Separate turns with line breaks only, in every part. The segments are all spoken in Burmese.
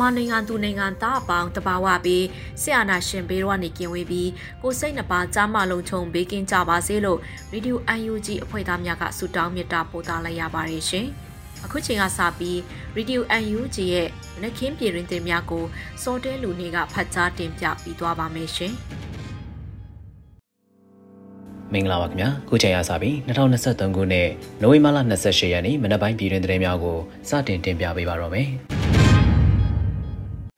မြန်မာနိုင်ငံသူနိုင်ငံသားအပေါင်းတဘာဝပြီးဆရာနာရှင်ဘေးတော့နေကင်ဝေးပြီးကိုစိတ်နှပါကြားမလုံးချုံဘေးကင်းကြပါစေလို့ရေဒီယို UNG အဖွဲ့သားများကဆုတောင်းမေတ္တာပို့သလိုက်ရပါတယ်ရှင်။အခုချိန်ကစပြီးရေဒီယို UNG ရဲ့မနက်ခင်းပြည်တွင်တင်များကိုစောတဲလူနေကဖတ်ကြားတင်ပြပြီးသွားပါမယ်ရှင်။
မင်္ဂလာပါခင်ဗျာခုချိန်ရစပြီး2023ခုနှစ်နိုဝင်ဘာလ28ရက်နေ့မနက်ပိုင်းပြည်တွင်သတင်းများကိုစတင်တင်ပြပေးပါတော့မယ်။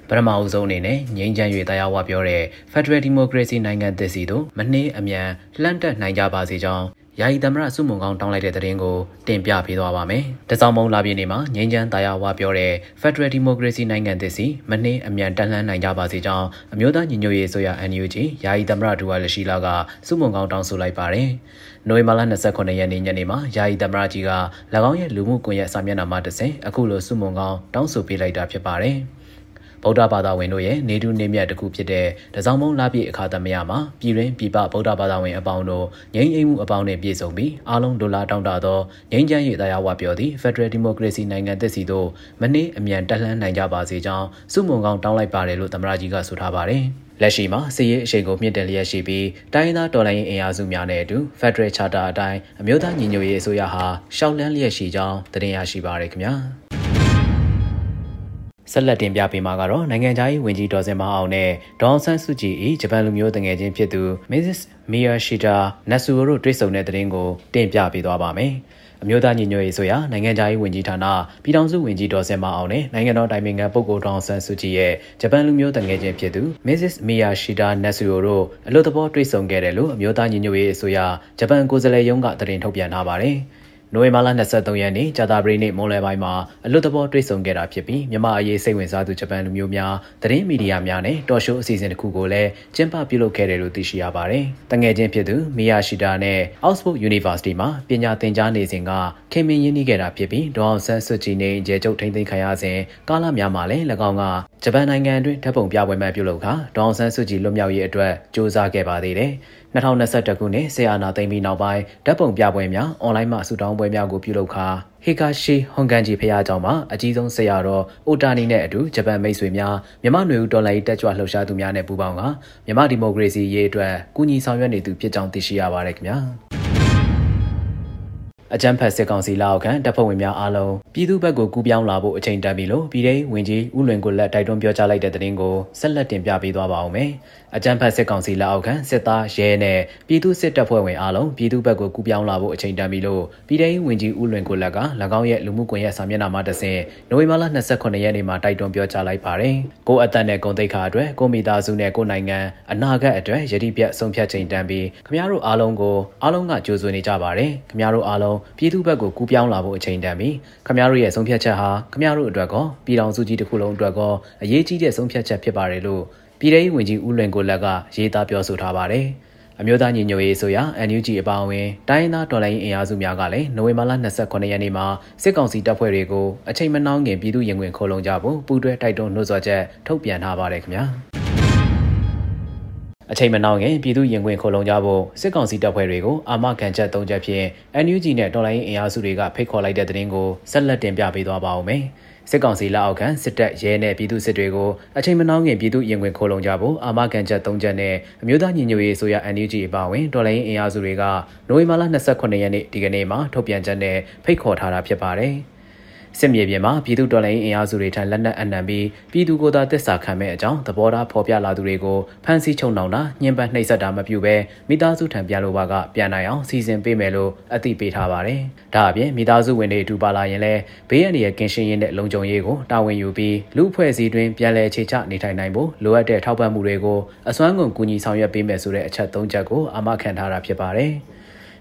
ပထမအဦးဆုံးအနေနဲ့ငြိမ်းချမ်း၍တရားဝပြောတဲ့ Federal Democracy နိုင်ငံသစ်စီတို့မနှင်းအမြန်လှမ်းတက်နိုင်ကြပါစေကြောင်းယာယီသမရစုမုံကောင်းတောင်းလိုက်တဲ့သတင်းကိုတင်ပြပေးသွားပါမယ်။တစောင်းမုံလာပြည့်နေ့မှာငြိမ်းချမ်းတရားဝပြောတဲ့ Federal Democracy နိုင်ငံသစ်စီမနှင်းအမြန်တက်လှမ်းနိုင်ကြပါစေကြောင်းအမျိုးသားညီညွတ်ရေးဆိုရ NUG ယာယီသမရဒူဝါလရှိလာကစုမုံကောင်းတောင်းဆိုလိုက်ပါတယ်။နိုဝင်ဘာလ29ရက်နေ့ညနေမှာယာယီသမရကြီးက၎င်းရဲ့လူမှုကွန်ရက်စာမျက်နှာမှာတဆင့်အခုလိုစုမုံကောင်းတောင်းဆိုပေးလိုက်တာဖြစ်ပါတယ်။ ဗုဒ္ဓဘာသာဝင်တို့ရဲ့နေတုနေမြတ်တစ်ခုဖြစ်တဲ့တစောင်းမုံလာပြည့်အခါသမယမှာပြည်တွင်းပြည်ပဗုဒ္ဓဘာသာဝင်အပေါင်းတို့ငြိမ်းချမ်းမှုအပေါင်းနဲ့ပြည့်စုံပြီးအားလုံးဒိုလာတောင်းတသောငြိမ်းချမ်းရေးတရားဝပြောသည့် Federal Democracy နိုင်ငံသစ်စီတို့မနေ့အမြန်တက်လှမ်းနိုင်ကြပါစေကြောင်းစုမုံကောင်းတောင်းလိုက်ပါတယ်လို့သမ္မတကြီးကဆိုထားပါတယ်။လက်ရှိမှာစီရေးအရှိန်ကိုမြင့်တင်လျက်ရှိပြီးတိုင်းသားတော်လှန်ရေးအင်အားစုများနဲ့အတူ Federal Charter အတိုင်းအမျိုးသားညီညွတ်ရေးအစိုးရဟာရှောက်လန်းလျက်ရှိကြောင်းတင်ပြရရှိပါရခင်ဗျာ။ ဆက်လက်တင်ပြပေးမှာကတော့နိုင်ငံခြားရေးဝန်ကြီးဒေါ်စင်မအောင်နဲ့ဒေါန်ဆန်းစုကြည်၏ဂျပန်လူမျိုးတငယ်ချင်းဖြစ်သူ Mrs. Miyashita Natsuo တို့တွေ့ဆုံတဲ့တဲ့ရင်ကိုတင်ပြပေးသွားပါမယ်။အမျိုးသားညီညွတ်ရေးဆိုရာနိုင်ငံခြားရေးဝန်ကြီးဌာနပြည်ထောင်စုဝန်ကြီးဒေါ်စင်မအောင်နဲ့နိုင်ငံတော်တိုင်ပင်ခံပုဂ္ဂိုလ်ဒေါန်ဆန်းစုကြည်ရဲ့ဂျပန်လူမျိုးတငယ်ချင်းဖြစ်သူ Mrs. Miyashita Natsuo တို့အလို့သဘောတွေ့ဆုံခဲ့တယ်လို့အမျိုးသားညီညွတ်ရေးအစိုးရဂျပန်ကိုယ်စားလှယ်ရုံးကသတင်းထုတ်ပြန်ထားပါတယ်။ နိုဝင်ဘာလ23ရက်နေ့ကြာသပတေးနေ့မွန်းလယ်ပိုင်းမှာအလွတ်တဘောတွေ့ဆုံခဲ့တာဖြစ်ပြီးမြန်မာအရေးစိတ်ဝင်စားသူဂျပန်လူမျိုးများသတင်းမီဒီယာများနဲ့တော်ရှိုးအစီအစဉ်တစ်ခုကိုလည်းကျင်းပပြုလုပ်ခဲ့တယ်လို့သိရှိရပါတယ်။တငယ်ချင်းဖြစ်သူမီယာရှိတာနဲ့ Oxford University မှာပညာသင်ကြားနေစဉ်ကခင်မင်ရင်းနှီးခဲ့တာဖြစ်ပြီးဒေါအောင်ဆန်းစုကြည်နဲ့ဂျဲကျုပ်ထိန်းသိမ်းခံရစဉ်ကာလများမှာလည်း၎င်းကဂျပန်နိုင်ငံအတွင်းဓာတ်ပုံပြပွဲမှပြုလုပ်ခါဒေါအောင်ဆန်းစုကြည်လွတ်မြောက်ရေးအတွက်စ조사ခဲ့ပါသေးတယ်။ 2021ခုနှစ်ဆေးအာနာသိမ်းပြီးနောက်ပိုင်းဓာတ်ပုံပြပွဲများအွန်လိုင်းမှာဆူတောင်းပွဲများကိုပြုလုပ်ခါဟေကာရှိဟွန်ကန်ဂျီဖျားကျောင်းမှာအကြီးဆုံးဆရာတော်အိုတာနီနဲ့အတူဂျပန်မိတ်ဆွေများမြန်မာနွေဦးတော်လှန်ရေးတက်ကြွလှုပ်ရှားသူများနဲ့ပူးပေါင်းကမြန်မာဒီမိုကရေစီရေးအတွက်ကူညီဆောင်ရွက်နေသူဖြစ်ကြောင်းသိရှိရပါတယ်ခင်ဗျာ။ အကြမ်းဖက်စစ်ကောင်စီလက်အောက်ခံတပ်ဖွဲ့ဝင်များအားလုံးပြည်သူ့ဘက်ကိုကူးပြောင်းလာဖို့အချိန်တန်ပြီလို့ပြည်ထောင်ဝင်ကြီးဦးလွင်ကိုလက်တိုက်တွန်းပြောကြားလိုက်တဲ့သတင်းကိုဆက်လက်တင်ပြပေးသွားပါအောင်မယ်။အကြမ်းဖက်စစ်ကောင်စီလက်အောက်ခံစစ်သားရဲနဲ့ပြည်သူ့စစ်တပ်ဖွဲ့ဝင်အားလုံးပြည်သူ့ဘက်ကိုကူးပြောင်းလာဖို့အချိန်တန်ပြီလို့ပြည်ထောင်ဝင်ကြီးဦးလွင်ကိုလက်က၎င်းရဲ့လူမှုကွန်ရက်စာမျက်နှာမှာတဆင့်နိုဝင်ဘာလ28ရက်နေ့မှာတိုက်တွန်းပြောကြားလိုက်ပါတယ်။ကိုအသက်နဲ့ဂုံတိတ်ခါအတွက်ကိုမိသားစုနဲ့ကိုနိုင်ငံအနာဂတ်အတွက်ယတိပြတ်ဆုံးဖြတ်ချိန်တန်ပြီးခမရတို့အားလုံးကိုအားလုံးကကြိုးစွနေကြပါတယ်။ခမရတို့အားလုံးပြည်သူ့ဘက်ကိုကူးပြောင်းလာဖို့အချိန်တန်ပြီခမရတို့ရဲ့ဆုံးဖြတ်ချက်ဟာခမရတို့အတွက်ကောပြည်တော်စုကြီးတစ်ခုလုံးအတွက်ကောအရေးကြီးတဲ့ဆုံးဖြတ်ချက်ဖြစ်ပါတယ်လို့ပြည်ထောင်ဝင်ကြီးဦးလွင်ကိုလက်ကရေးသားပြောဆိုထားပါတယ်အမျိုးသားညီညွတ်ရေးဆိုရာ NUG အပါအဝင်တိုင်းရင်းသားတော်လှန်ရေးအင်အားစုများကလည်းနိုဝင်ဘာလ28ရက်နေ့မှာစစ်ကောင်စီတပ်ဖွဲ့တွေကိုအချိန်မနှောင်းခင်ပြည်သူရင်ဝင်ခိုးလုံကြဖို့ပူးတွဲတိုက်တွန်းနှိုးဆော်ချက်ထုတ်ပြန်ထားပါတယ်ခင်ဗျာ အချိန်မနှောင်းခင်ပြည်သူရင်ခွင်ခုံလုံကြဖို့စစ်ကောင်စီတပ်ဖွဲ့တွေကိုအာမခံချက်၃ချက်ဖြင့် NUG နဲ့တော်လိုင်းအင်အားစုတွေကဖိတ်ခေါ်လိုက်တဲ့တဲ့တင်ကိုဆက်လက်တင်ပြပေးသွားပါဦးမယ်။စစ်ကောင်စီလက်အောက်ခံစစ်တပ်ရဲနဲ့ပြည်သူစစ်တွေကိုအချိန်မနှောင်းခင်ပြည်သူရင်ဝင်ခိုးလုံကြဖို့အာမခံချက်၃ချက်နဲ့အမျိုးသားညီညွတ်ရေးဆိုရ NUG အပါအဝင်ဒေါ်လာရင်းအင်အားစုတွေကနိုဝင်ဘာလ29ရက်နေ့ဒီကနေ့မှာထုတ်ပြန်ချက်နဲ့ဖိတ်ခေါ်ထားတာဖြစ်ပါတယ်။ စစ်မြေပြင်မှာပြည်သူတော်လှန်ရေးအင်အားစုတွေထံလက်နက်အနှံပြီးပြည်သူကိုယ်သာတစ္ဆာခံမဲ့အကြောင်းသဘောထားဖော်ပြလာသူတွေကိုဖမ်းဆီးချုပ်နှောင်တာညှဉ်းပန်းနှိပ်စက်တာမပြုဘဲမိသားစုထံပြန်လိုပါကပြန်နိုင်အောင်စီစဉ်ပေးမယ်လို့အသိပေးထားပါတယ်။ဒါအပြင်မိသားစုဝင်တွေအတူပါလာရင်လည်းဘေးအန္တရာယ်ကင်းရှင်းရေးနဲ့လုံခြုံရေးကိုတာဝန်ယူပြီးလူအဖွဲ့အစည်းတွင်ပြန်လည်ခြေချနေထိုင်နိုင်ဖို့လိုအပ်တဲ့ထောက်ပံ့မှုတွေကိုအစွမ်းကုန်ကူညီဆောင်ရွက်ပေးမယ်ဆိုတဲ့အချက်၃ချက်ကိုအာမခံထားတာဖြစ်ပါတယ်။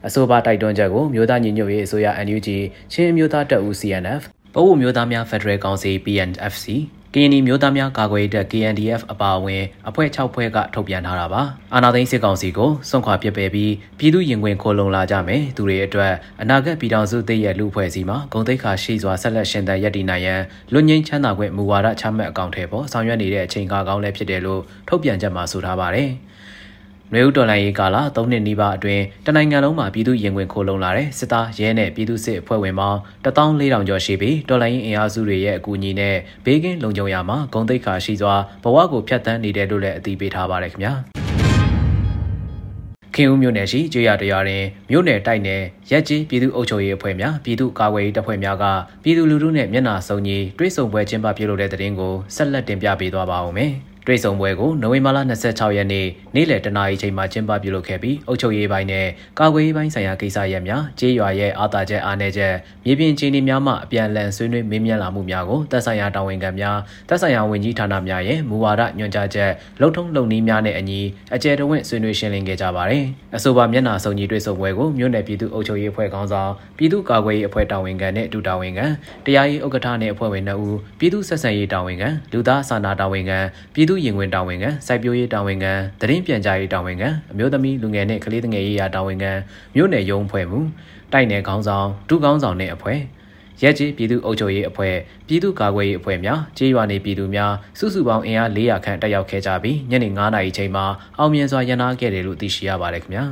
အဆိုပါတိုက်တွန်းချက်ကိုမြို့သားညီညွတ်ရေးအစိုးရ NUG ချင်းမျိုးသားတပ်ဦး CNF ပအိုးမျိုးသားများဖက်ဒရယ်ကောင်စီ PNFC ကရင်နီမျိုးသားများကာကွယ်တပ် KNDF အပါအဝင်အဖွဲ့6ဖွဲ့ကထုတ်ပြန်ထားတာပါအာနာသိန်းစစ်ကောင်စီကိုစွန့်ခွာပစ်ပယ်ပြီးပြည်သူရင်ခွင်ခိုလုံလာကြမယ်သူတွေအတွက်အနာဂတ်ပြည်တော်စုတည်ရဲ့လူဖွဲ့စည်းမှာဂုံတိတ်ခါရှိစွာဆက်လက်ရှင်သန်ရည်တည်နိုင်ရန်လွတ်ငင်းချမ်းသာခွင့်မူဝါဒချမှတ်အကောင့်ထဲပေါ်ဆောင်ရွက်နေတဲ့အချိန်ကာကောင်းလည်းဖြစ်တယ်လို့ထုတ်ပြန်ချက်မှာဆိုထားပါတယ်။ နွေဦးတော်လိုင်းရေးကာလ၃နှစ်နီးပါးအတွင်းတနိုင်ငံလုံးမှာပြည်သူရင်ဝင်ခိုးလုံလာတဲ့စစ်သားရဲနဲ့ပြည်သူစစ်အဖွဲ့ဝင်ပေါင်း14000ကျော်ရှိပြီးတော်လိုင်းရေးအင်အားစုတွေရဲ့အကူအညီနဲ့ဘေးကင်းလုံခြုံရာမှာဂုံတိတ်ခါရှိစွာဘဝကိုဖျက်ဆီးနေတယ်လို့လည်းအသိပေးထားပါတယ်ခင်ဗျာခင်ဦးမြို့နယ်ရှိကျွရတရားတွင်မြို့နယ်တိုက်နယ်ရက်ကြီးပြည်သူ့အုပ်ချုပ်ရေးအဖွဲ့များပြည်သူ့ကာကွယ်ရေးတပ်ဖွဲ့များကပြည်သူလူထုနဲ့မျက်နှာစုံညီတွဲဆုံပွဲကျင်းပပြုလုပ်တဲ့တဲ့တင်ကိုဆက်လက်တင်ပြပေးသွားပါဦးမယ်။ တွေ့ဆုံပွဲကိုနိုဝင်ဘာလ26ရက်နေ့နေ့လယ်တနာရီချိန်မှာကျင်းပပြုလုပ်ခဲ့ပြီးအုပ်ချုပ်ရေးပိုင်းနဲ့ကာကွယ်ရေးပိုင်းဆိုင်ရာကိစ္စရပ်များကြေးရွာရဲ့အာသာချက်အားနည်းချက်မြေပြင်ခြေနေများမှအပြန်အလှန်ဆွေးနွေးမေးမြန်းလာမှုများကိုသက်ဆိုင်ရာတာဝန်ခံများသက်ဆိုင်ရာဝန်ကြီးဌာနများရဲ့မူဝါဒညွှန်ကြားချက်လုံထုံးလုံနည်းများနဲ့အညီအကျယ်တဝင့်ဆွေးနွေးရှင်းလင်းခဲ့ကြပါတယ်။အဆိုပါမျက်နှာစုံညီတွေ့ဆုံပွဲကိုမြို့နယ်ပြည်သူ့အုပ်ချုပ်ရေးအဖွဲ့ခေါင်းဆောင်ပြည်သူ့ကာကွယ်ရေးအဖွဲ့တာဝန်ခံနဲ့အတူတာဝန်ခံတရားရေးဥက္ကဋ္ဌနဲ့အဖွဲ့ဝင်2ဦးပြည်သူ့ဆက်ဆံရေးတာဝန်ခံလူသားစာနာတာဝန်ခံပြည်သူ့ရင်ဝင်တာဝန်ခံစိုက်ပျိုးရေးတာဝန်ခံသတင်းပြန်ကြားရေးတာဝန်ခံအမျိုးသမီးလူငယ်နဲ့ကလေးငယ်ရေးရာတာဝန်ခံမြို့နယ်ရုံးဖွဲ့မှုတိုက်နယ်ခေါင်းဆောင်ဒုခေါင်းဆောင်နဲ့အဖွဲ့ရဲကြီးပြည်သူ့အုပ်ချုပ်ရေးအဖွဲ့ပြည်သူ့ကာကွယ်ရေးအဖွဲ့များကြေးရွာနေပြည်သူများစုစုပေါင်းအင်အား400ခန့်တက်ရောက်ခဲ့ကြပြီးညနေ9:00နာရီချိန်မှာအောင်မြင်စွာရန်နာခဲ့တယ်လို့သိရှိရပါတယ်ခင်ဗျာ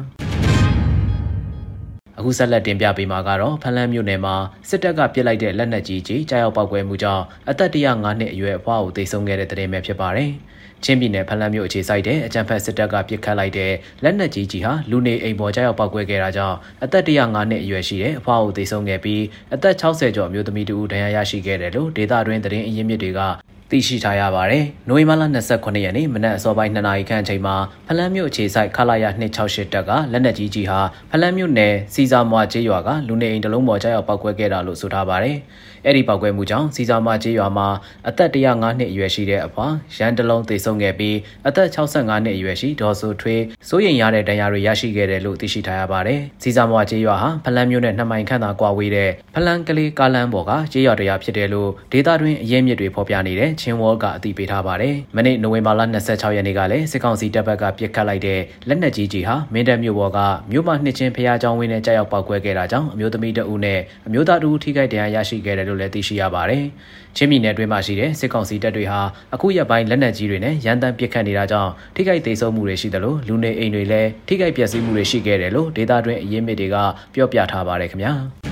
အခုဆက်လက်တင်ပြပေးမှာကတော့ဖလန်းမြို့နယ်မှာစစ်တပ်ကပစ်လိုက်တဲ့လက်နက်ကြီးကြီးကြားရောက်ပောက်ကွဲမှုကြောင့်အသက်105နှစ်အရွယ်အဖွားကိုသေဆုံးခဲ့တဲ့တဲ့တင်ပဲဖြစ်ပါတယ်။ ချင်းပြည်နယ်ဖလန်းမြို့အခြေစိုက်တဲ့အကြံဖက်စစ်တပ်ကပစ်ခတ်လိုက်တဲ့လက်နက်ကြီးကြီးဟာလူနေအိမ်ပေါ်ကြောက်ပောက်ကွဲခဲ့တာကြောင့်အသက်105နှစ်အရွယ်ရှိတဲ့အဖွားကိုသေဆုံးခဲ့ပြီးအသက်60ကျော်အမျိုးသမီးတူဒဏ်ရာရရှိခဲ့တယ်လို့ဒေသတွင်းသတင်းအရင်းမြစ်တွေက သိရှိထားရပါတယ်။နိုဝင်ဘာလ29ရက်နေ့မနက်အစောပိုင်း2နာရီခန့်အချိန်မှာဖလန်းမြို့အခြေစိုက်ခလာရ268တပ်ကလက်နက်ကြီးကြီးဟာဖလန်းမြို့နယ်စီစာမွာကျေးရွာကလူနေအိမ်တလုံးပေါ်ကြောက်ရောက်ပောက်ကွဲခဲ့တာလို့ဆိုထားပါတယ်။အဲ့ဒီပောက်ကွဲမှုကြောင့်စီစာမကျေးရွာမှာအသက်105နှစ်အရွယ်ရှိတဲ့အဖွာရန်တလုံးသေဆုံးခဲ့ပြီးအသက်65နှစ်အရွယ်ရှိဒေါ်ဆိုထွေးစိုးရိမ်ရတဲ့ဒဏ်ရာတွေရရှိခဲ့တယ်လို့သိရှိထားရပါတယ်။စီစာမကျေးရွာဟာဖလန်းမြို့နဲ့နှစ်မိုင်ခန့်သာကွာဝေးတဲ့ဖလန်းကလေးကားလမ်းပေါ်ကကျေးရွာတရားဖြစ်တယ်လို့ဒေသတွင်းအရင်းမြစ်တွေဖော်ပြနေတဲ့ချင်းဝေါ်ကအသိပေးထားပါတယ်။မနေ့နိုဝင်ဘာလ26ရက်နေ့ကလည်းစစ်ကောင်စီတပ်ဘက်ကပစ်ခတ်လိုက်တဲ့လက်နက်ကြီးကြီးဟာမင်းတပ်မြို့ပေါ်ကမြို့မနှစ်ချင်းဖျားချောင်းဝင်းနဲ့ကြောက်ရောက်ပောက်ကွဲခဲ့တာကြောင့်အမျိုးသမီးတအုပ်နဲ့အမျိုးသားတဦးထိခိုက်ဒဏ်ရာရရှိခဲ့တယ်လို့လည်းသိရှိရပါတယ်။ချင်းပြည်နယ်အတွင်းမှာရှိတဲ့စစ်ကောင်စီတပ်တွေဟာအခုရက်ပိုင်းလက်နက်ကြီးတွေနဲ့ရန်တမ်းပစ်ခတ်နေတာကြောင့်ထိခိုက်ဒေဆုံးမှုတွေရှိတယ်လို့လူနေအိမ်တွေလည်းထိခိုက်ပျက်စီးမှုတွေရှိခဲ့တယ်လို့ဒေသတွင်းအရင်းမြစ်တွေကပြောပြထားပါတယ်ခင်ဗျာ။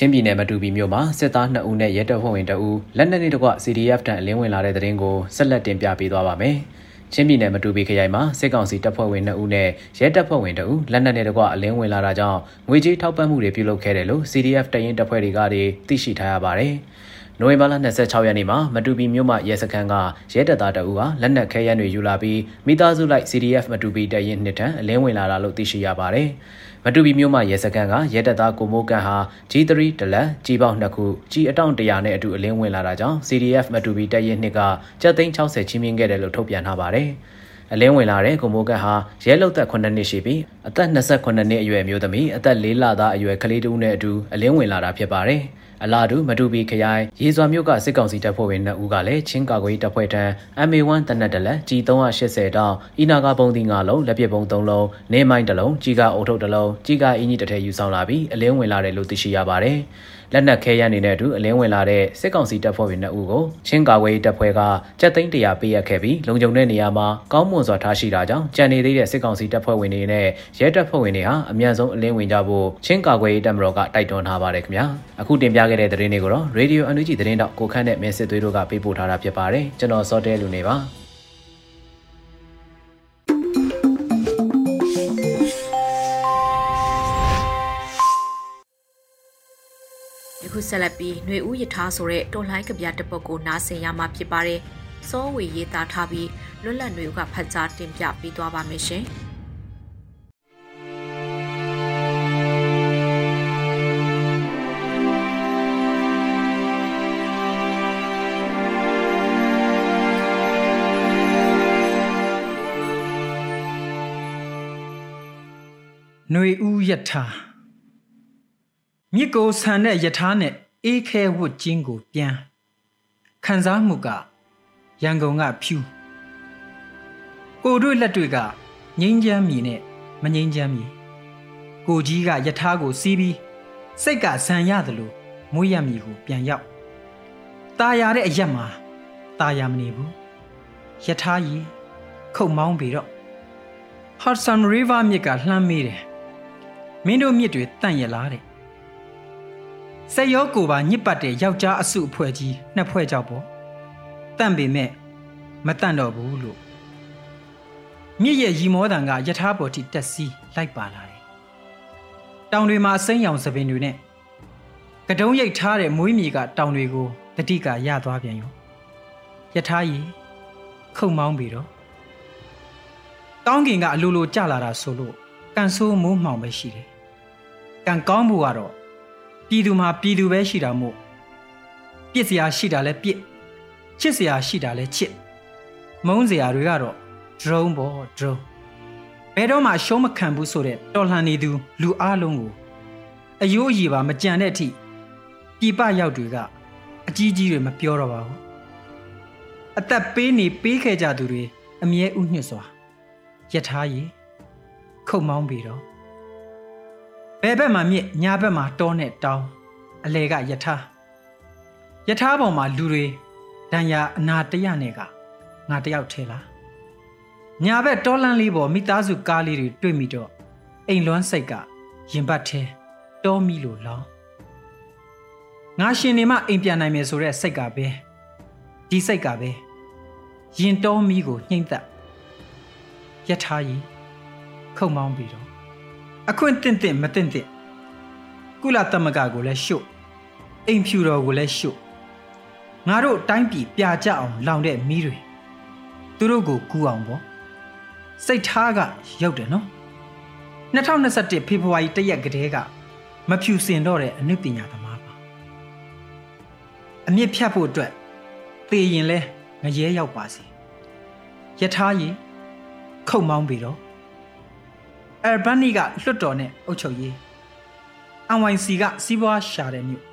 ချင်းပြည်နယ်မတူပီမြို့မှာစစ်သား2ဦးနဲ့ရဲတပ်ဖွဲ့ဝင်2ဦးလက်နက်နဲ့တကွ CDF တန်အလင်းဝင်လာတဲ့တဲ့ရင်ကိုဆက်လက်တင်ပြပေးသွားပါမယ်။ချင်းပြည်နယ်မတူပီခရိုင်မှာစစ်ကောင်စီတပ်ဖွဲ့ဝင်2ဦးနဲ့ရဲတပ်ဖွဲ့ဝင်2ဦးလက်နက်နဲ့တကွအလင်းဝင်လာတာကြောင့်ငွေကြေးထောက်ပံ့မှုတွေပြုလုပ်ခဲ့တယ်လို့ CDF တရင်တပ်ဖွဲ့တွေကသိရှိထားရပါတယ်။နိုဝင်ဘာလ26ရက်နေ့မှာမတူပီမြို့မှရဲစခန်းကရဲတပ်သားတအူဟာလက်နက်ခဲယမ်းတွေယူလာပြီးမိသားစုလိုက် CDF မတူပီတရင်နှစ်ထံအလင်းဝင်လာတာလို့သိရှိရပါတယ်။မ တူပီမြို့မှာရဲစခန်းကရဲတပ်သားကိုမိုးကန်ဟာ G3 ဒလန်ကြီးပေါင်းနှစ်ခုကြီးအတောင့်100နဲ့အတူအလင်းဝင်လာတာကြောင့် CDF မတူပီတပ်ရင်းနှစ်ကကျပ်သိန်း60ချင်းမြင့်ခဲ့တယ်လို့ထုတ်ပြန်ထားပါတယ်။အလင်းဝင်လာတဲ့ကိုမိုးကတ်ဟာရဲလုတ်သက်9နှစ်ရှိပြီးအသက်28နှစ်အရွယ်မျိုးသမီးအသက်4လသားအရွယ်ကလေးတူနဲ့အတူအလင်းဝင်လာတာဖြစ်ပါတယ်။ အလာတူမတူပီခရိုင်ရေစွာမြို့ကစစ်ကောင်စီတပ်ဖွဲ့ဝင်2ဦးကလည်းချင်းကာကွယ်တပ်ဖွဲ့ထံ MA1 တနက်တလက်ကြီး380တောင်းအီနာကပုံသီး9လုံးလက်ပစ်ပုံ3လုံးနေမိုင်း1လုံးကြီးကအုပ်ထုပ်1လုံးကြီးကအင်းကြီးတစ်ထည်ယူဆောင်လာပြီးအလင်းဝင်လာတယ်လို့သိရှိရပါတယ် လက်နက်ခဲယမ်းနေတဲ့အတူအလင်းဝင်လာတဲ့စစ်ကောင်စီတပ်ဖွဲ့ဝင်2ဦးကိုချင်းကာဝေးတပ်ဖွဲ့ကကြက်သိန်း100ပေးရခဲ့ပြီးလုံခြုံတဲ့နေရာမှာကောင်းမွန်မွန်စွာထားရှိတာကြောင့်ကြံနေသေးတဲ့စစ်ကောင်စီတပ်ဖွဲ့ဝင်တွေနဲ့ရဲတပ်ဖွဲ့ဝင်တွေဟာအမြန်ဆုံးအလင်းဝင်ကြဖို့ချင်းကာကွယ်ရေးတပ်မတော်ကတိုက်တွန်းထားပါတယ်ခင်ဗျာအခုတင်ပြခဲ့တဲ့သတင်းတွေကိုတော့ Radio NUG သတင်းတော့ကိုခန့်နဲ့မင်းစစ်သွေးတို့ကပေးပို့ထားတာဖြစ်ပါတယ်ကျွန်တော်စောတဲလူနေပါ
ခုဆက်လက်ပြီးຫນွေဦးယထာဆိုတဲ့တော်လှန်ကဗျာတစ်ပုဒ်ကိုနားဆင်ရမှာဖြစ်ပါတယ်။စောဝေရေးသားထားပြီးလွတ်လပ်ຫນွေဦးကဖတ်ကြားတင်ပြပေးသွားပါမယ်ရှင်။
ຫນွေဦးယထာ မြစ်ကိုဆန်တဲ့ယထာနဲ့အေးခဲဝတ်ကျင်းကိုပြန်ခံစားမှုကရန်ကုန်ကဖြူကိုတို့လက်တွေကငိမ့်ချမ်းမြည်နဲ့မငိမ့်ချမ်းမြည်ကိုကြီးကယထာကိုစီးပြီးစိတ်ကဆန်ရတယ်လို့မွေးရမည်ကိုပြန်ရောက်ตาရတဲ့အရက်မှာตาရမနေဘူးယထာကြီးခုတ်မောင်းပြီးတော့ Hudson River မြစ်ကလှမ်းမေးတယ်မင်းတို့မြစ်တွေတန့်ရလားတဲ့ စက်ရောကိုပါညစ်ပတ်တဲ့ယောက်ျားအစုအဖွဲ့ကြီးနှစ်ဖွဲ့ကြောက်ပေါ့တန့်ပေမဲ့မတန့်တော့ဘူးလို့မြစ်ရဲ့ရီမောတန်ကယထာပေါ်ထိတက်စီးလိုက်ပါလာတယ်တောင်တွေမှာအစိမ်းရောင်သပင်တွေနဲ့ကတုံးရိတ်ထားတဲ့မွေးမြေကတောင်တွေကိုတတိကရသွားပြန်ရောယထာကြီးခုံမောင်းပြီးတော့ကောင်းကင်ကအလိုလိုကြလာတာဆိုလို့ကန်ဆိုးမိုးမှောင်ပဲရှိတယ်ကံကောင်းဖို့ကတော့ ပြည်သူမှာပြည်သူပဲရှိတာမို့ပြစ်စရာရှိတာလဲပြစ်ချစ်စရာရှိတာလဲချစ်မုန်းစရာတွေကတော့ drone ပေါ့ drone ဘယ်တော့မှရှုံးမခံဘူးဆိုတဲ့တော်လှန်နေသူ လူအလုံးကိုအယိုးအည်ပါမကြံတဲ့အထိပြပရောက်တွေကအကြီးကြီးတွေမပြောတော့ပါဘူးအသက်ပေးနေပေးခဲ့ကြသူတွေအမြဲဥညွတ်စွာယထာရီခုတ်မောင်းပြီးတော့ ဘယ်ဘက်မှာမြစ်ညာဘက်မှာတောနဲ့တောင်းအလဲကယထာယထာပေါ်မှာလူတွေဒဏ်ရာအနာတရနဲ့ကငါတယောက်ထဲလားညာဘက်တောလန်းလေးပေါ်မိသားစုကားလေးတွေတွေ့မိတော့အိမ်လွမ်းစိတ်ကရင်ပတ်ထဲတောမီလို့လောင်းငါရှင်နေမှအိမ်ပြန်နိုင်မယ်ဆိုတဲ့စိတ်ကပဲဒီစိတ်ကပဲရင်တောမီကိုနှိမ့်သက်ယထာကြီးခုံမောင်းပြီးတော့ အခွင့်တင့်တင့်မတင့်တင့်ကုလသမဂ္ဂကိုလည်းရှုပ်အိမ်ဖြူတော်ကိုလည်းရှုပ်ငါတို့တိုင်းပြည်ပြကြအောင်လောင်တဲ့မီးတွေသူတို့ကိုကူအောင်ပေါ့စိတ်ထားကရောက်တယ်နော်2021ဖေဖော်ဝါရီတရက်ကတည်းကမဖြူစင်တော့တဲ့အနုပညာသမားပါအမြင့်ဖြတ်ဖို့အတွက်သေရင်လဲငရဲရောက်ပါစေယထာကြီးခုတ်မောင်းပြီးတော့ အဲဘန်နီကလွတ်တော်နဲ့အုပ်ချုပ်ရေး NYC ကစီးပွားရှာတဲ့မြို့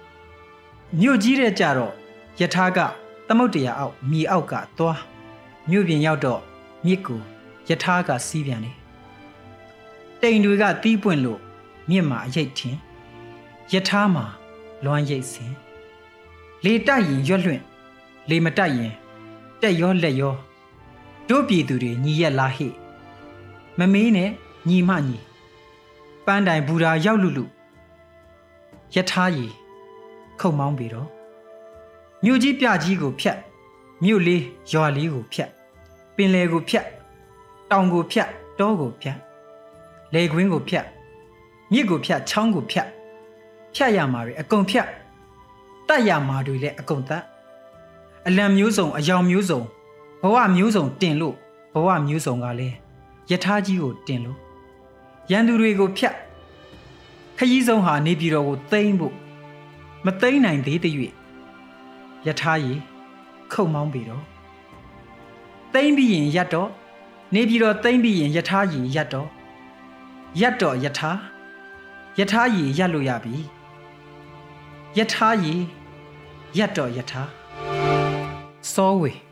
မြို့ကြီးတဲ့ကြတော့ယထာကသမုတ်တရာအောက်မြေအောက်ကသွားမြို့ပြင်ရောက်တော့မြစ်ကိုယထာကစီးပြန်တယ်တိမ်တွေကတီးပွင့်လို့မြစ်မှာအရိတ်ထင်ယထာမှာလွမ်းရိတ်စင်လေတိုက်ရင်ရွက်လွင့်လေမတိုက်ရင်တက်ရောလက်ရောတို့ပြည်သူတွေညီရက်လာဟိမမေးနဲ့ ညီမညီပန်းတိုင်ဘူရာရောက်လူလူယထာရီခုံမောင်းပြီးတော့မြို့ကြီးပြကြီးကိုဖြတ်မြို့လေးရွာလေးကိုဖြတ်ပင်လယ်ကိုဖြတ်တောင်ကိုဖြတ်တောကိုဖြတ်လေကွင်းကိုဖြတ်မြစ်ကိုဖြတ်ချောင်းကိုဖြတ်ဖြတ်ရမှာတွေအကုန်ဖြတ်တတ်ရမှာတွေလည်းအကုန်တတ်အလံမျိုးစုံအယောင်မျိုးစုံဘဝမျိုးစုံတင်လို့ဘဝမျိုးစုံကလည်းယထာကြီးကိုတင်လို့ ရန်သူတွေကိုဖြတ်ခရီးဆုံးဟာနေပြည်တော်ကိုသိမ်းဖို့မသိမ်းနိုင်သေးတဲ့၍ယထာကြီးခုံမောင်းပြီးတော့သိမ်းပြီးရင်ရက်တော့နေပြည်တော်သိမ်းပြီးရင်ယထာကြီးရက်တော့ရက်တော့ယထာယထာကြီးရက်လို့ရပြီယထာကြီးရက်တော့ယထာစောဝေ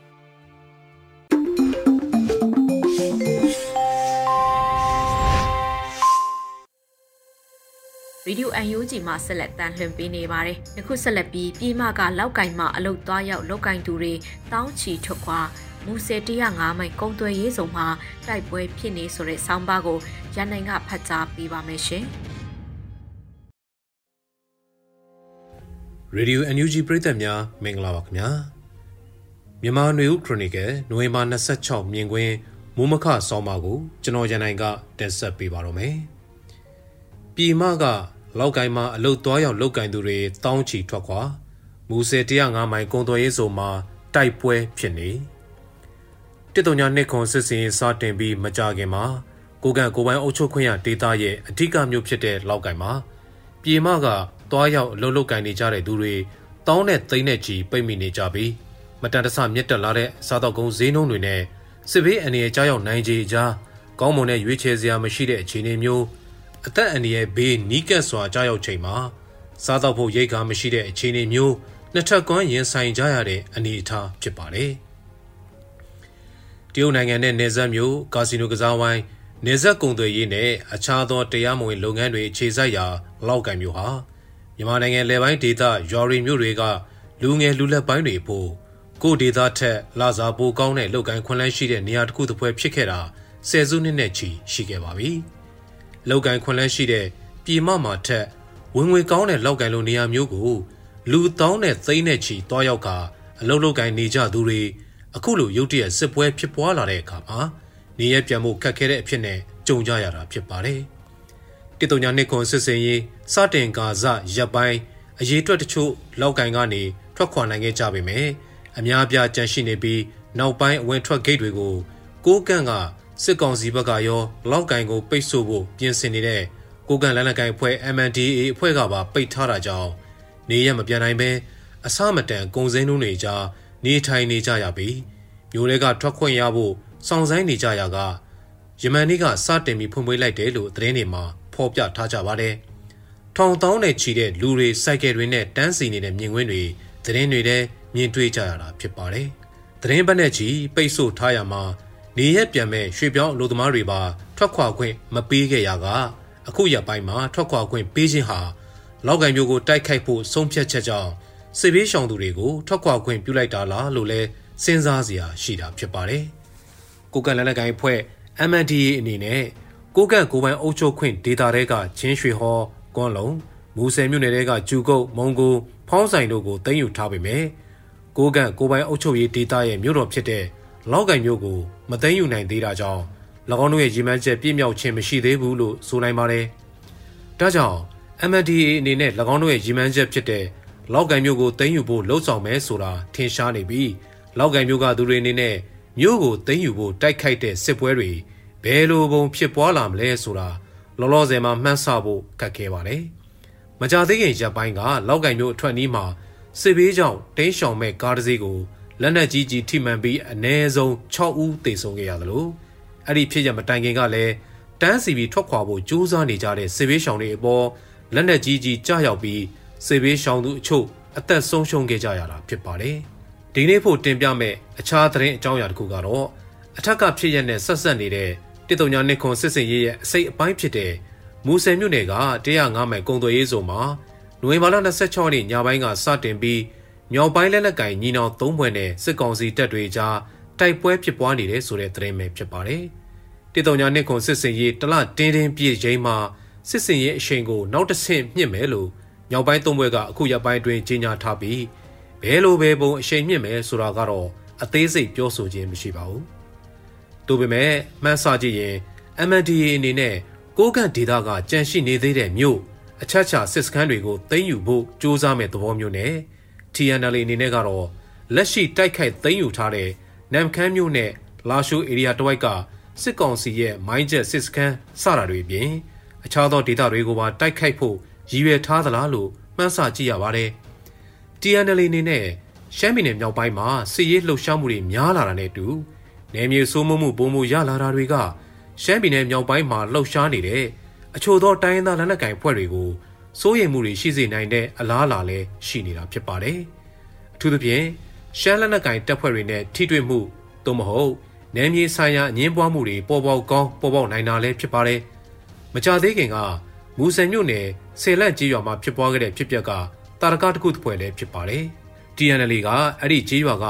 ဒီယိုအန်ယူဂျီမှာဆက်လက်တန်လှန်ပေးနေပါတယ်။ယခုဆက်လက်ပြီးပြည်မကလောက်ကင်မှာအလုတ်သွားရောက်လောက်ကင်သူတွေတောင်းချီထွက်ခွာမူဆယ်105မိုင်ကုံသွဲရေးစုံမှာတိုက်ပွဲဖြစ်နေဆိုတဲ့ဆောင်းပါးကိုရန်နိုင်ကဖတ်ကြားပေးပါမယ်ရှင်။
ရေဒီယို NUG ပရိသတ်များမင်္ဂလာပါခင်ဗျာမြန်မာနွေဦးခရိုနီကယ်နိုဝင်ဘာ26မြင်ကွင်းမိုးမခဆောင်းပါကိုကျွန်တော်ရန်နိုင်ကတင်ဆက်ပေးပါတော့မယ်ပြည်မက လောက်ကိုင်းမှာအလုတ်သွားရောက်လောက်ကင်သူတွေတောင်းချီထွက်ခွာမူဆယ်105မိုင်ကုံတော်ရေးစုံမှာတိုက်ပွဲဖြစ်နေတစ်တုံညာနှစ်ခွန်စစ်စင်စတင်ပြီးမကြခင်မှာကိုကန်ကိုပိုင်းအုပ်ချုပ်ခွင့်ရဒေသရဲ့အဓိကမြို့ဖြစ်တဲ့လောက်ကိုင်းမှာပြည်မကသွားရောက်အလုပ်လုပ်ကင်နေကြတဲ့သူတွေတောင်းနဲ့သိန်းနဲ့ချီပိတ်မိနေကြပြီးမတန်တဆမြင့်တက်လာတဲ့စားတော့ကုန်းဈေးနှုန်းတွေနဲ့စစ်ဘေးအနေနဲ့ကြားရောက်နိုင်ခြေကြားကောင်းမွန်တဲ့ရွေးချယ်စရာမရှိတဲ့အခြေအနေမျိုး အသက်အန္တရာယ်ဘေးနီးကပ်စွာကြားရောက်ချိန်မှာစားတော့ဖို့ရိတ်ကားမရှိတဲ့အခြေအနေမျိုးနှစ်ထပ်ကွမ်းရင်ဆိုင်ကြရတဲ့အနေအထားဖြစ်ပါတယ်တရုတ်နိုင်ငံနဲ့နေဆက်မျိုးကာစီနိုကစားဝိုင်းနေဆက်ကုံသွေးရေးနဲ့အခြားသောတရားမဝင်လုပ်ငန်းတွေအခြေစိုက်ရာလောက်ကန်မျိုးဟာမြန်မာနိုင်ငံလယ်ပိုင်းဒေသရွာရီမြို့တွေကလူငယ်လူလက်ပိုင်းတွေဖို့ကိုဒေသထက်လာစားပိုကောင်းတဲ့လုပ်ကိုင်ခွင့်လန်းရှိတဲ့နေရာတစ်ခုတစ်ပွဲဖြစ်ခဲ့တာဆယ်စုနှစ်နဲ့ချီရှိခဲ့ပါပြီ။ လုပ်ကိုင်ခွင့်လန်းရှိတဲ့ပြည်မမှာထက်ဝင်ငွေကောင်းတဲ့လောက်ကိုင်လိုနေရာမျိုးကိုလူတောင်းတဲ့သိန်းနဲ့ချီတွားရောက်ကအလုပ်လုပ်ကိုင်နေကြသူတွေအခုလိုရုတ်တရက်စစ်ပွဲဖြစ်ပွားလာတဲ့အခါမှာနေရပြန်မှုခက်ခဲတဲ့အဖြစ်နဲ့ကြုံကြရတာဖြစ်ပါတယ်။တိတုံညာနှစ်ခွန်စစ်စင်ရေးစတင်ကာဇရပ်ပိုင်းအရေးအတွက်တချို့လောက်ကင်ကနေထွက်ခွာနိုင်ခဲ့ကြပေမယ့်အများပြားကြန့်ရှိနေပြီးနောက်ပိုင်းအဝင်ထွက်ဂိတ်တွေကိုကိုကန့်က စစ်ကောင်စီဘက်ကရောလောက်ကင်ကိုပိတ်ဆို့ဖို့ပြင်ဆင်နေတဲ့ကိုကန့်လက်နက်ကိုင်အဖွဲ့ MNDAA အဖွဲ့ကပါပိတ်ထားတာကြောင့်နေရမပြန်နိုင်ပဲအစမတန်ကုံစင်းနှုံးတွေကြားနေထိုင်နေကြရပြီးမျိုးတွေကထွက်ခွင့်ရဖို့စောင့်ဆိုင်းနေကြရကယမန်နေ့ကစတင်ပြီးဖွင့်ပွေးလိုက်တယ်လို့သတင်းတွေမှာဖော်ပြထားကြပါတယ်။ထောင်တောင်းနဲ့ချီတဲ့လူတွေစိုက်ကယ်တွေနဲ့တန်းစီနေတဲ့မြင်ကွင်းတွေသတင်းတွေထဲမြင်တွေ့ကြရတာဖြစ်ပါတယ်။သတင်းပတ်နဲ့ချီပိတ်ဆို့ထားရမှာ နေရက်ပြန်မဲ့ရွှေပြောင်းအလုပ်သမားတွေပါထွက်ခွာခွင့်မပေးခဲ့ရကအခုရပိုင်းမှာထွက်ခွာခွင့်ပေးခြင်းဟာလောက်ကန်မျိုးကိုတိုက်ခိုက်ဖို့ဆုံးဖြတ်ချက်ကြောင့်စစ်ဘေးရှောင်သူတွေကိုထွက်ခွာခွင့်ပြုလိုက်တာလားလို့လဲစဉ်းစားစရာရှိတာဖြစ်ပါတယ်။ကိုကန်လက်နက်ကိုင်ဖွဲ့ MNDA အနေနဲ့ကိုကန့်ကိုပိုင်အုပ်ချုပ်ခွင့်ဒေတာတဲကချင်းရွှေဟောကွန်လုံမူဆယ်မြို့နယ်တဲကကျူကုတ်မုံကိုဖောင်းဆိုင်တို့ကိုတင်ယူထားပေမဲ့ကိုကန့်ကိုပိုင်အုပ်ချုပ်ရေးဒေတာရဲ့မြို့တော်ဖြစ်တဲ့လောက်ကိုင်မြို့ကို မသိမ်းယူနိုင်သေးတာကြောင့်၎င်းတို့ရဲ့ရည်မှန်းချက်ပြည့်မြောက်ခြင်းမရှိသေးဘူးလို့ဆိုနိုင်ပါတယ်။ဒါကြောင့် MNDAA အနေနဲ့၎င်းတို့ရဲ့ရည်မှန်းချက်ဖြစ်တဲ့လောက်ကိုင်မြို့ကိုသိမ်းယူဖို့လှုံ့ဆော်မယ်ဆိုတာထင်ရှားနေပြီးလောက်ကိုင်မြို့ကသူတွေအနေနဲ့မြို့ကိုသိမ်းယူဖို့တိုက်ခိုက်တဲ့စစ်ပွဲတွေဘယ်လိုပုံဖြစ်ပွားလာမလဲဆိုတာလောလောဆယ်မှာမှန်းဆဖို့ခက်ခဲပါတယ်။မကြသေးခင်ရပ်ပိုင်းကလောက်ကင်မျိုးအထွက်နီးမှာစစ်ဘေးကြောင့်တင်းရှောင်မဲ့ကားတစ်စီးကို လက်နက်ကြီးကြီးထိမှန်ပြီးအ ਨੇ ဆုံး6ဦးသေဆုံးခဲ့ရသလိုအဲ့ဒီဖြစ်ရမတိုင်ခင်ကလည်းတန်းစီပြီးထွက်ခွာဖို့ကြိုးစားနေကြတဲ့စစ်ဘေးရှောင်တွေအပေါ်လက်နက်ကြီးကြီးကြားရောက်ပြီးစစ်ဘေးရှောင်သူအချို့အသက်ဆုံးရှုံးခဲ့ကြရတာဖြစ်ပါတယ်။ဒီနေ့ဖို့တင်ပြမဲ့အခြားသတင်းအကြောင်းအရာတစ်ခုကတော့အထက်ကဖြစ်ရတဲ့ဆက်ဆက်နေတဲ့တစ်တုံညာနှစ်ခွန်စစ်စင်ရေးရဲ့အစိတ်အပိုင်းဖြစ်တဲ့မူဆယ်မြို့နယ်က105မိုင်ကုံသွေးရေးစုံမှာနိုဝင်ဘာလ26ရက်နေ့ညပိုင်းကစတင်ပြီး မြောက်ပိုင်းလက်လက်ကင်ညီနောင်၃ဘွဲ့နဲ့စစ်ကောင်စီတပ်တွေကြားတိုက်ပွဲဖြစ်ပွားနေတဲ့ဆိုတဲ့သတင်းပဲဖြစ်ပါတယ်။တစ်တုံညာနှစ်ခွန်စစ်စင်ရေးတလတင်းတင်းပြည့်ချိန်မှာစစ်စင်ရေးအရှိန်ကိုနောက်တစ်ဆင့်မြင့်မယ်လို့မြောက်ပိုင်းသုံးဘွဲ့ကအခုရပိုင်းတွင်ကြေညာထားပြီးဘဲလိုဘဲပုံအရှိန်မြင့်မယ်ဆိုတာကတော့အသေးစိတ်ပြောဆိုခြင်းမရှိပါဘူး။ဒါပေမဲ့မှန်းဆကြည့်ရင် MNDAA အနေနဲ့ကိုကန့်ဒေသကကြန့်ရှိနေသေးတဲ့မြို့အချက်ချစစ်စခန်းတွေကိုသိမ်းယူဖို့စ조사မဲ့သဘောမျိုးနဲ့ TNL အနေနဲ့ကတော့လက်ရှိတိုက်ခိုက်သိမ်းယူထားတဲ့နမ်ခမ်းမြို့နဲ့လာရှိုး area တဝိုက်ကစစ်ကောင်စီရဲ့မိုင်းချက်စစ်စခန်းစတာတွေပြင်အခြားသောဒေသတွေကိုပါတိုက်ခိုက်ဖို့ရည်ရွယ်ထားသလားလို့မှန်းဆကြည့်ရပါတယ်။ TNL အနေနဲ့ရှမ်းပြည်နယ်မြောက်ပိုင်းမှာစစ်ရေးလှုပ်ရှားမှုတွေများလာတာနဲ့တူနယ်မြေစိုးမိုးမှုပုံမှုရလာတာတွေကရှမ်းပြည်နယ်မြောက်ပိုင်းမှာလှုပ်ရှားနေတဲ့အချို့သောတိုင်းရင်းသားလက်နက်ကိုင်ဖွဲ့တွေကို စိုးရိမ်မှုတွေရှိစေနိုင်တဲ့အလားအလာလည်းရှိနေတာဖြစ်ပါတယ်။အထူးသဖြင့်ရှမ်းလက်နက်ကိုင်တပ်ဖွဲ့တွေနဲ့ထိတွေ့မှုသို့မဟုတ်နယ်မြေဆိုင်ရာအငင်းပွားမှုတွေပေါ်ပေါက်ကောင်းပေါ်ပေါက်နိုင်တာလည်းဖြစ်ပါတယ်။မကြသေးခင်ကမူဆယ်မြို့နယ်ဆယ်လက်ကြီးရွာမှာဖြစ်ပွားခဲ့တဲ့ဖြစ်ပျက်ကတာရကတစ်ခုတစ်ဖွဲ့လည်းဖြစ်ပါတယ်။ TNL ကအဲ့ဒီကြီးရွာက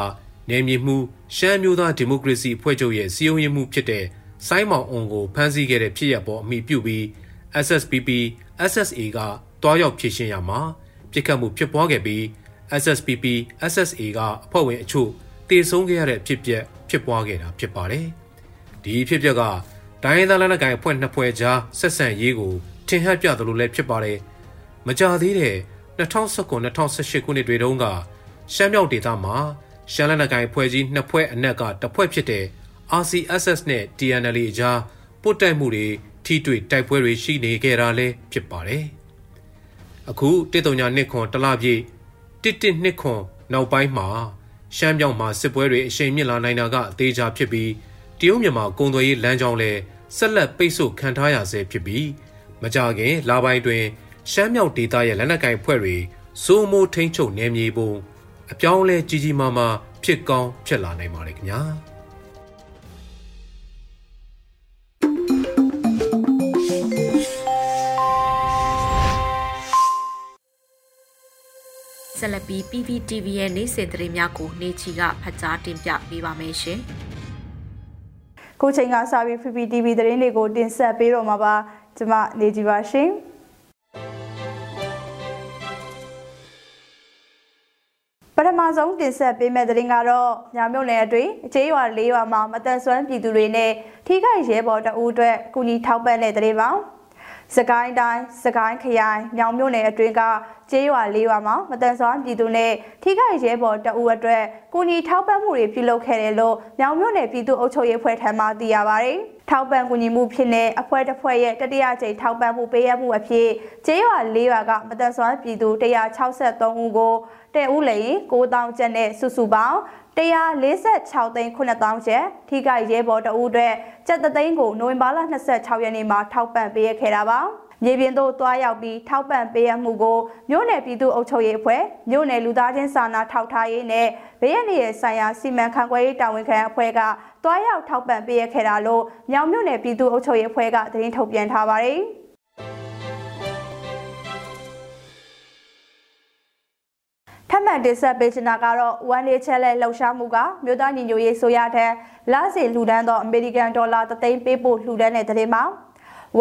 နယ်မြေမှုရှမ်းမျိုးသားဒီမိုကရေစီအဖွဲ့ချုပ်ရဲ့စီယုံရမှုဖြစ်တဲ့စိုင်းမောင်အွန်ကိုဖမ်းဆီးခဲ့တဲ့ဖြစ်ရပ်ပေါ်အမိပြုပြီး SSPP SSA က တွားရောက်ဖြည့်ရှင်းရမှာပြစ်ခတ်မှုဖြစ်ပွားခဲ့ပြီး SSPP SSA ကအဖွဲ့ဝင်အချို့တေဆုံးခဲ့ရတဲ့ဖြစ်ပျက်ဖြစ်ပွားခဲ့တာဖြစ်ပါတယ်။ဒီဖြစ်ပျက်ကတိုင်းရင်းသားလက်နက်ကိုင်အဖွဲ့နှစ်ဖွဲ့ကြားဆက်ဆံရေးကိုထင်ဟပ်ပြသလိုလည်းဖြစ်ပါတယ်။မကြသေးတဲ့2019-2018ခုနှစ်တွေတုန်းကရှမ်းမြောက်ဒေသမှာရှမ်းလက်နက်ကိုင်ဖွဲ့ကြီးနှစ်ဖွဲ့အနက်ကတစ်ဖွဲ့ဖြစ်တဲ့ RCSS နဲ့ TNL အကြားပုတ်တိုက်မှုတွေထိတွေ့တိုက်ပွဲတွေရှိနေကြတာလည်းဖြစ်ပါတယ်။ အခုတစ်တုံညာနှစ်ခွန်တလပြည့်တစ်တစ်နှစ်ခွန်နောက်ပိုင်းမှာရှမ်းမြောက်မှာစစ်ပွဲတွေအရှိန်မြင့်လာနိုင်တာကအသေးချာဖြစ်ပြီးတရုတ်မြန်မာကုန်သွယ်ရေးလမ်းကြောင်းလည်းဆက်လက်ပိတ်ဆို့ခံထားရဆဲဖြစ်ပြီးမကြခင်လပိုင်းတွင်ရှမ်းမြောက်ဒေသရဲ့လက်နက်ကင်ဖွဲ့တွေစိုးမိုးထိန်းချုပ်နေမြေပုံအပြောင်းလဲကြီးကြီးမားမားဖြစ်ကောင်းဖြစ်လာနိုင်ပါတယ်ခင်ဗျာ
ဆက်လက်ပြီး PPTV ရဲ့နေ့စဉ်သတင်းများကိုနေချီကဖတ်ကြားတင်ပြပေးပါမယ်ရှင်။
ကိုချိန်ကစာပြီး PPTV သတင်းတွေကိုတင်ဆက်ပေးတော့မှာပါ။ကျွန်မနေကြပါရှင်။ပထမဆုံးတင်ဆက်ပေးမယ့်သတင်းကတော့ညမြုပ်နယ်အတွင်းအခြေရွာ၄ရွာမှာမတန်ဆွမ်းပြည်သူတွေနဲ့ထိခိုက်ရဲဘော်တအူးအတွက်ကုညီထောက်ပံ့တဲ့သတင်းပါ။ စကိုင်းတိုင်းစကိုင်းခရိုင်မြောင်မြို့နယ်အတွင်းကကျေးရွာလေးရွာမှာမတန်ဆွမ်းပြည်သူနဲ့ထိခိုက်ရဲဘော်တအူအတွက်ကုညီထောက်ပံ့မှုတွေပြုလုပ်ခဲ့တယ်လို့မြောင်မြို့နယ်ပြည်သူ့အုပ်ချုပ်ရေးအဖွဲ့ထံမှသိရပါတယ်။ထောက်ပံ့ကူညီမှုဖြစ်တဲ့အဖွဲ့တစ်ဖွဲ့ရဲ့တတိယကြိမ်ထောက်ပံ့မှုပေးရမှုအဖြစ်ကျေးရွာလေးရွာကမတန်ဆွမ်းပြည်သူ163ဦးကို တဲ့ဦးလေ9000ကျပ်နဲ့စုစုပေါင်း146သိန်း9000ကျပ်ထိခိုက်ရဲဘော်တအူးအတွက်ကျပ်သိန်းကိုနိုဝင်ဘာလ26ရက်နေ့မှာထောက်ပံ့ပေးခဲ့တာပါမြေပြင်သို့တွားရောက်ပြီးထောက်ပံ့ပေးရမှုကိုမြို့နယ်ပြည်သူ့အုပ်ချုပ်ရေးအဖွဲ့မြို့နယ်လူသားချင်းစာနာထောက်ထားရေးနဲ့ဘေးရန်ရဲ့ဆိုင်ရာစီမံခန့်ခွဲရေးတာဝန်ခံအဖွဲ့ကတွားရောက်ထောက်ပံ့ပေးရခဲ့တာလို့မြောင်မြို့နယ်ပြည်သူ့အုပ်ချုပ်ရေးအဖွဲ့ကသတင်းထုတ်ပြန်ထားပါတယ်။ ထပ်မံတင်ဆက်ပေးချင်တာကတော့ one day challenge လှုပ်ရှားမှုကမြို့သားညီညွတ်ရေးဆိုရတဲ့လစဉ်လှူဒန်းသောအမေရိကန်ဒေါ်လာ3သိန်းပေးဖို့လှူဒန်းတဲ့တဲ့မှာ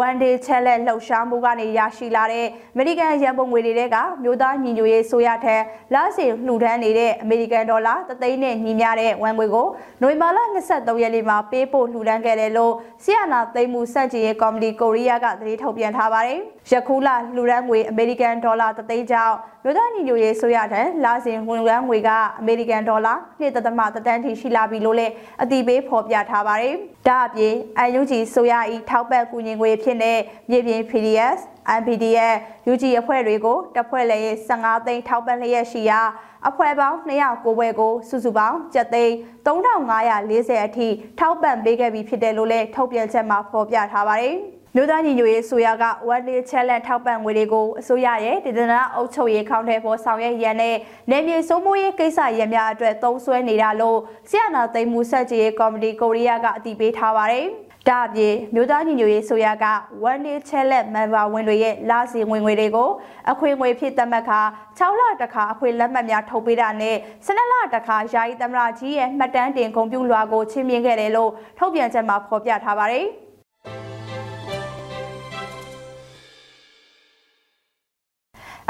one day challenge လှုပ်ရှားမှုကနေရရှိလာတဲ့အမေရိကန်ရန်ပုံငွေတွေကမြို့သားညီညွတ်ရေးဆိုရတဲ့လစဉ်လှူဒန်းနေတဲ့အမေရိကန်ဒေါ်လာ3သိန်းနဲ့ညီမျှတဲ့ဝန်ငွေကိုနိုဝင်ဘာလ23ရက်နေ့မှာပေးဖို့လှူဒန်းခဲ့တယ်လို့ဆီယနာသိမ်းမှုစန့်ကျင်ရေးကော်မတီကိုရီးယားကသတင်းထုတ်ပြန်ထားပါတယ်။ယခုလလှူဒန်းငွေအမေရိကန်ဒေါ်လာ3သိန်းကျောင်းမြို့သားညီညွတ်ရေးဆိုရတဲ့လာစဉ်ဝန်ရန်ငွေကအမေရိကန်ဒေါ်လာ1.3တန်းထိရှိလာပြီလို့လည်းအတိပေးဖော်ပြထားပါတယ်။ဒါအပြင် UNG ဆိုရဤထောက်ပံ့ကူညီငွေဖြစ်တဲ့မြေပြင် PDS, MPDF, UG အဖွဲ့တွေကိုတပ်ဖွဲ့လည်း15သိန်းထောက်ပံ့လျက်ရှိရာအဖွဲ့ပေါင်း209ဘွဲကိုစုစုပေါင်းကျပ်သိန်း3540အထိထောက်ပံ့ပေးခဲ့ပြီးဖြစ်တယ်လို့လည်းထုတ်ပြန်ချက်မှာဖော်ပြထားပါတယ်။ မြို့သားညီညွတ်ရေးဆိုရက one day challenge ထောက်ပံ့ငွေတွေကိုအစိုးရရဲ့ဒေသနာအုပ်ချုပ်ရေးခေါင်းထဲပေါ်ဆောင်ရွက်ရန်နဲ့နေမြေစိုးမိုးရေးကိစ္စရများအတွက်သုံးစွဲနေတာလို့ဆီယနာသိမ်းမှုဆက်ကြေးကော်မတီကိုရီးယားကအတည်ပြုထားပါတယ်။ဒါအပြင်မြို့သားညီညွတ်ရေးဆိုရက one day challenge member ဝင်တွေရဲ့လစီဝင်ငွေတွေကိုအခွင့်အရေးဖြစ်သတ်မှတ်ခါ6လတခါအခွင့်လက်မှတ်များထုတ်ပေးတာနဲ့12လတခါယာယီသမရကြီးရဲ့မှတ်တမ်းတင်ဂုဏ်ပြုလွှာကိုချင်းမြင်ခဲ့တယ်လို့ထုတ်ပြန်ချက်မှာဖော်ပြထားပါတယ်။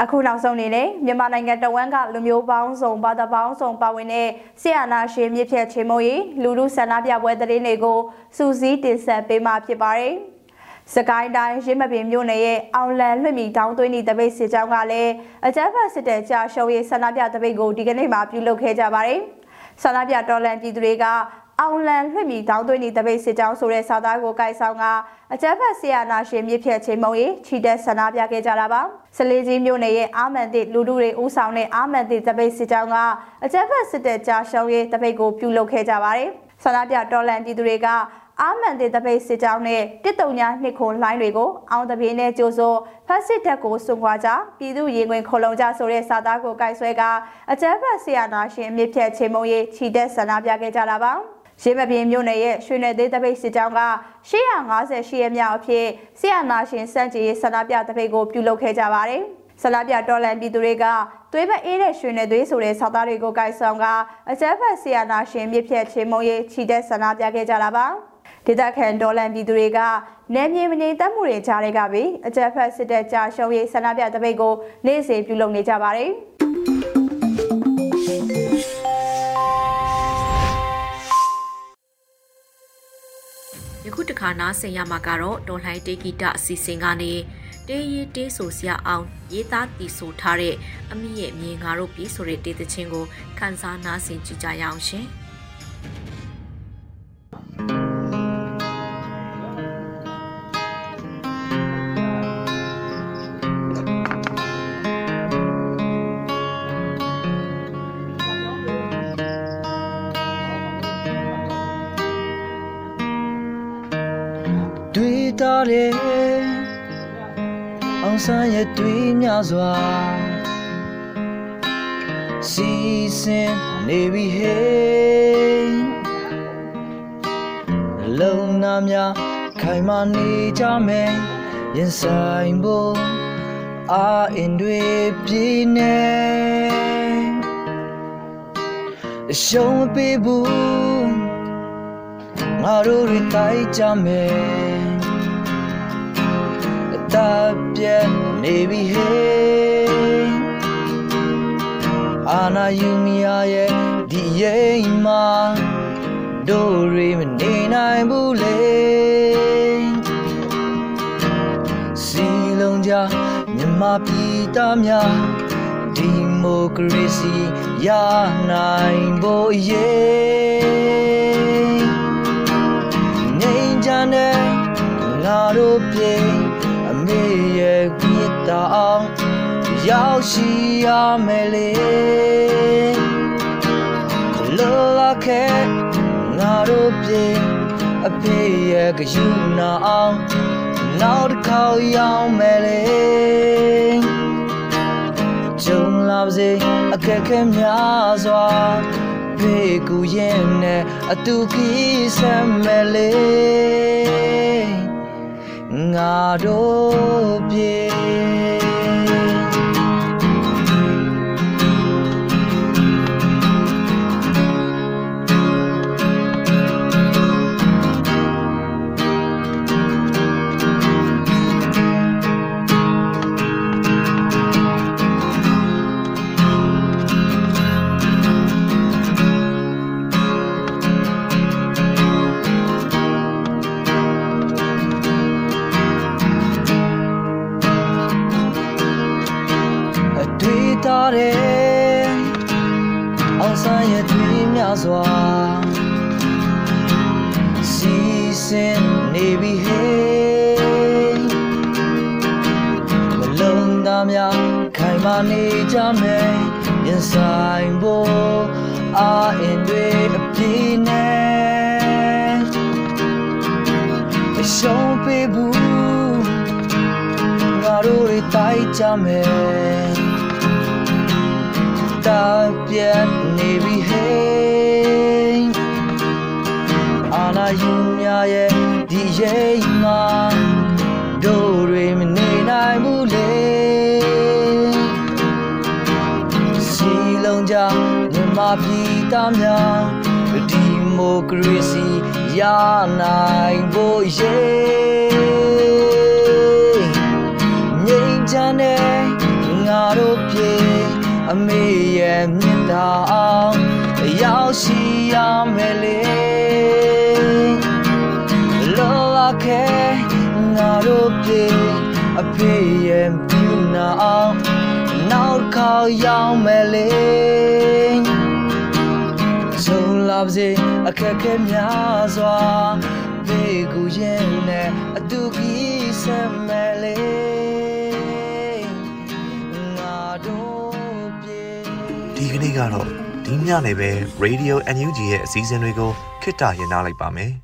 အခုနောက်ဆုံးအနေနဲ့မြန်မာနိုင်ငံတဝန်းကလူမျိုးပေါင်းစုံဘာသာပေါင်းစုံပါဝင်တဲ့ဆီယနာရှင်မြစ်ဖြတ်ချေမုံရီလူလူဆန္ဒပြပွဲသတင်းတွေကိုစူးစီးတင်ဆက်ပေးမှာဖြစ်ပါတယ်။စကိုင်းတိုင်းရင်းမပင်မြို့နယ်ရဲ့အောင်လန်လွှင့်မီတောင်းသွင်းသည့်တပိတ်စစ်ကြောင်းကလည်းအကြမ်းဖက်စစ်တပ်ကြာရှုံးရေးဆန္ဒပြတပိတ်ကိုဒီကနေ့မှပြုလုပ်ခဲ့ကြပါတယ်။ဆန္ဒပြတော်လန်ပြည်သူတွေကအောင်လန်လွှင့်မီတောင်းသွင်းသည့်တပိတ်စစ်ကြောင်းဆိုတဲ့စာသားကိုကိုက်ဆောင်ကအကြမ်းဖက်ဆီယာနာရှင်မြစ်ဖြတ်ချိန်မုံရေးချီတက်ဆန္ဒပြခဲ့ကြတာပါ။ စလေးကြီးမြို့နယ်ရဲ့အာမန်တိလူထုတွေဦးဆောင်တဲ့အာမန်တိတပိတ်စစ်ကြောင်းကအကြမ်းဖက်စစ်တပ်ကြာရှုံးရေးတပိတ်ကိုပြုလုပ်ခဲ့ကြပါတယ်။ဆန္ဒပြတော်လန်ပြည်သူတွေကအာမန်တေတပိတ်စစ်ကြောင်းနဲ့တစ်တုံညာနှစ်ခုလှိုင်းတွေကိုအောင်တပြေနဲ့ကြိုးစိုးဖက်စစ်တပ်ကိုစွန့်ခွာကြပြည်သူရင်ခွင်ခုံလုံးကြဆိုတဲ့စာသားကိုကိုက်ဆွဲကအကြမ်းဖက်ဆီယာနာရှင်အမြင့်ဖြတ်ချိန်မုံရေးချီတက်ဆန္ဒပြခဲ့ကြတာပါ။ ရင်းမပြင်းမြို့နယ်ရဲ့ရွှေနယ်သေးတပိတ်စစ်ကြောင်းက858ရက်မြောက်အဖြစ်ဆီယနာရှင်စန့်ကျင်ရေးဆန္ဒပြတပိတ်ကိုပြုလုပ်ခဲ့ကြပါတယ်။ဆလာပြတော်လန်ပြည်သူတွေကသွေးမအေးတဲ့ရွှေနယ်သွေးဆိုတဲ့စာသားတွေကိုကိုက်ဆောင်ကအကျန်းဖက်ဆီယာနာရှင်မြစ်ဖြတ်ချေမုံရေးခြိတဲ့ဆန္ဒပြခဲ့ကြတာပါဒေသခံဒေါ်လန်ပြည်သူတွေကနယ်မြေမငြိမ်သက်မှုတွေကြားတွေကပြီးအကြက်ဖက်စစ်တပ်ကြာရှုံးရေးဆန္ဒပြတပိတ်ကိုနေ့စဉ်ပြုလုပ်နေကြပါတယ်
ခုတခါနားဆင်ရမှာကတော့ဒေါ်လှိုင်းတေဂီတအစီအစဉ်ကနေတေးရေးတေးဆိုစရာအောင်ရေးသားတည်ဆိုထားတဲ့အမိရဲ့မြေငါတို့ပြည်ဆိုတဲ့တေးသချင်းကိုခန်းစားနားဆင်ကြကြရအောင်ရှင်။
ထားတယ်အောင်ဆန်းရဲ့တွေ့များစွာစီစဉ်နေပြီဟေးလုံနာများခိုင်မာနေကြမယ်ရင်ဆိုင်ဖို့အာအင်တွေပြင်းနေရှုံးမပေးဘူးငါတို့တွေတိုက်ကြမယ် တပ်ပြတ်နေပြီဟေးအာနာယူမီယာရဲ့ဒီရင်မှာတို့ရီမနေနိုင်ဘူးလေစီလုံးကြမြမပြည်သားများဒီမိုကရေစီရနိုင်ဖို့ရေးငြိမ်းချမ်းတဲ့ငါတို့ပြေမေ ရဲ့မြတ်တာအောင်ရောက်ရှိရမယ်လေလောလာခဲငါတို့ပြေအဖေရဲ့ကယူနာအောင်နောက်တစ်ခေါက်ရောက်မယ်လေကြုံလာပါစေအခက်ခဲများစွာဖေကူရင်နဲ့အတူကီးဆမ်းမယ်လေ ငါတို့ပြေ ရဲ့ဒီရိမ်မှာတို့တွေမနေနိုင်ဘူးလေစီလုံးကြမြမပြည်သားများဒီမိုကရေစီရနိုင်ဖို့ရေးငြိမ်းချမ်းတဲ့ငါတို့ပြေအမေရဲ့မြတ်တာအောင်ရောက်ရှိရမယ်လေ လောလာခဲငါတို့ပြေအဖေရဲ့ပြုနာအောင်နောက်ခေါက်ရောက်မယ်လေဆုံးလာပါစေအခက်ခဲများစွာဘေးကူရင်နဲ့အတူကြီးဆက်မယ်လေ
ဒီကနေ့ကတော့ဒီညနေပဲ Radio NUG ရဲ့အစည်းအဝေးကိုခਿੱတရနာလိုက်ပါမယ်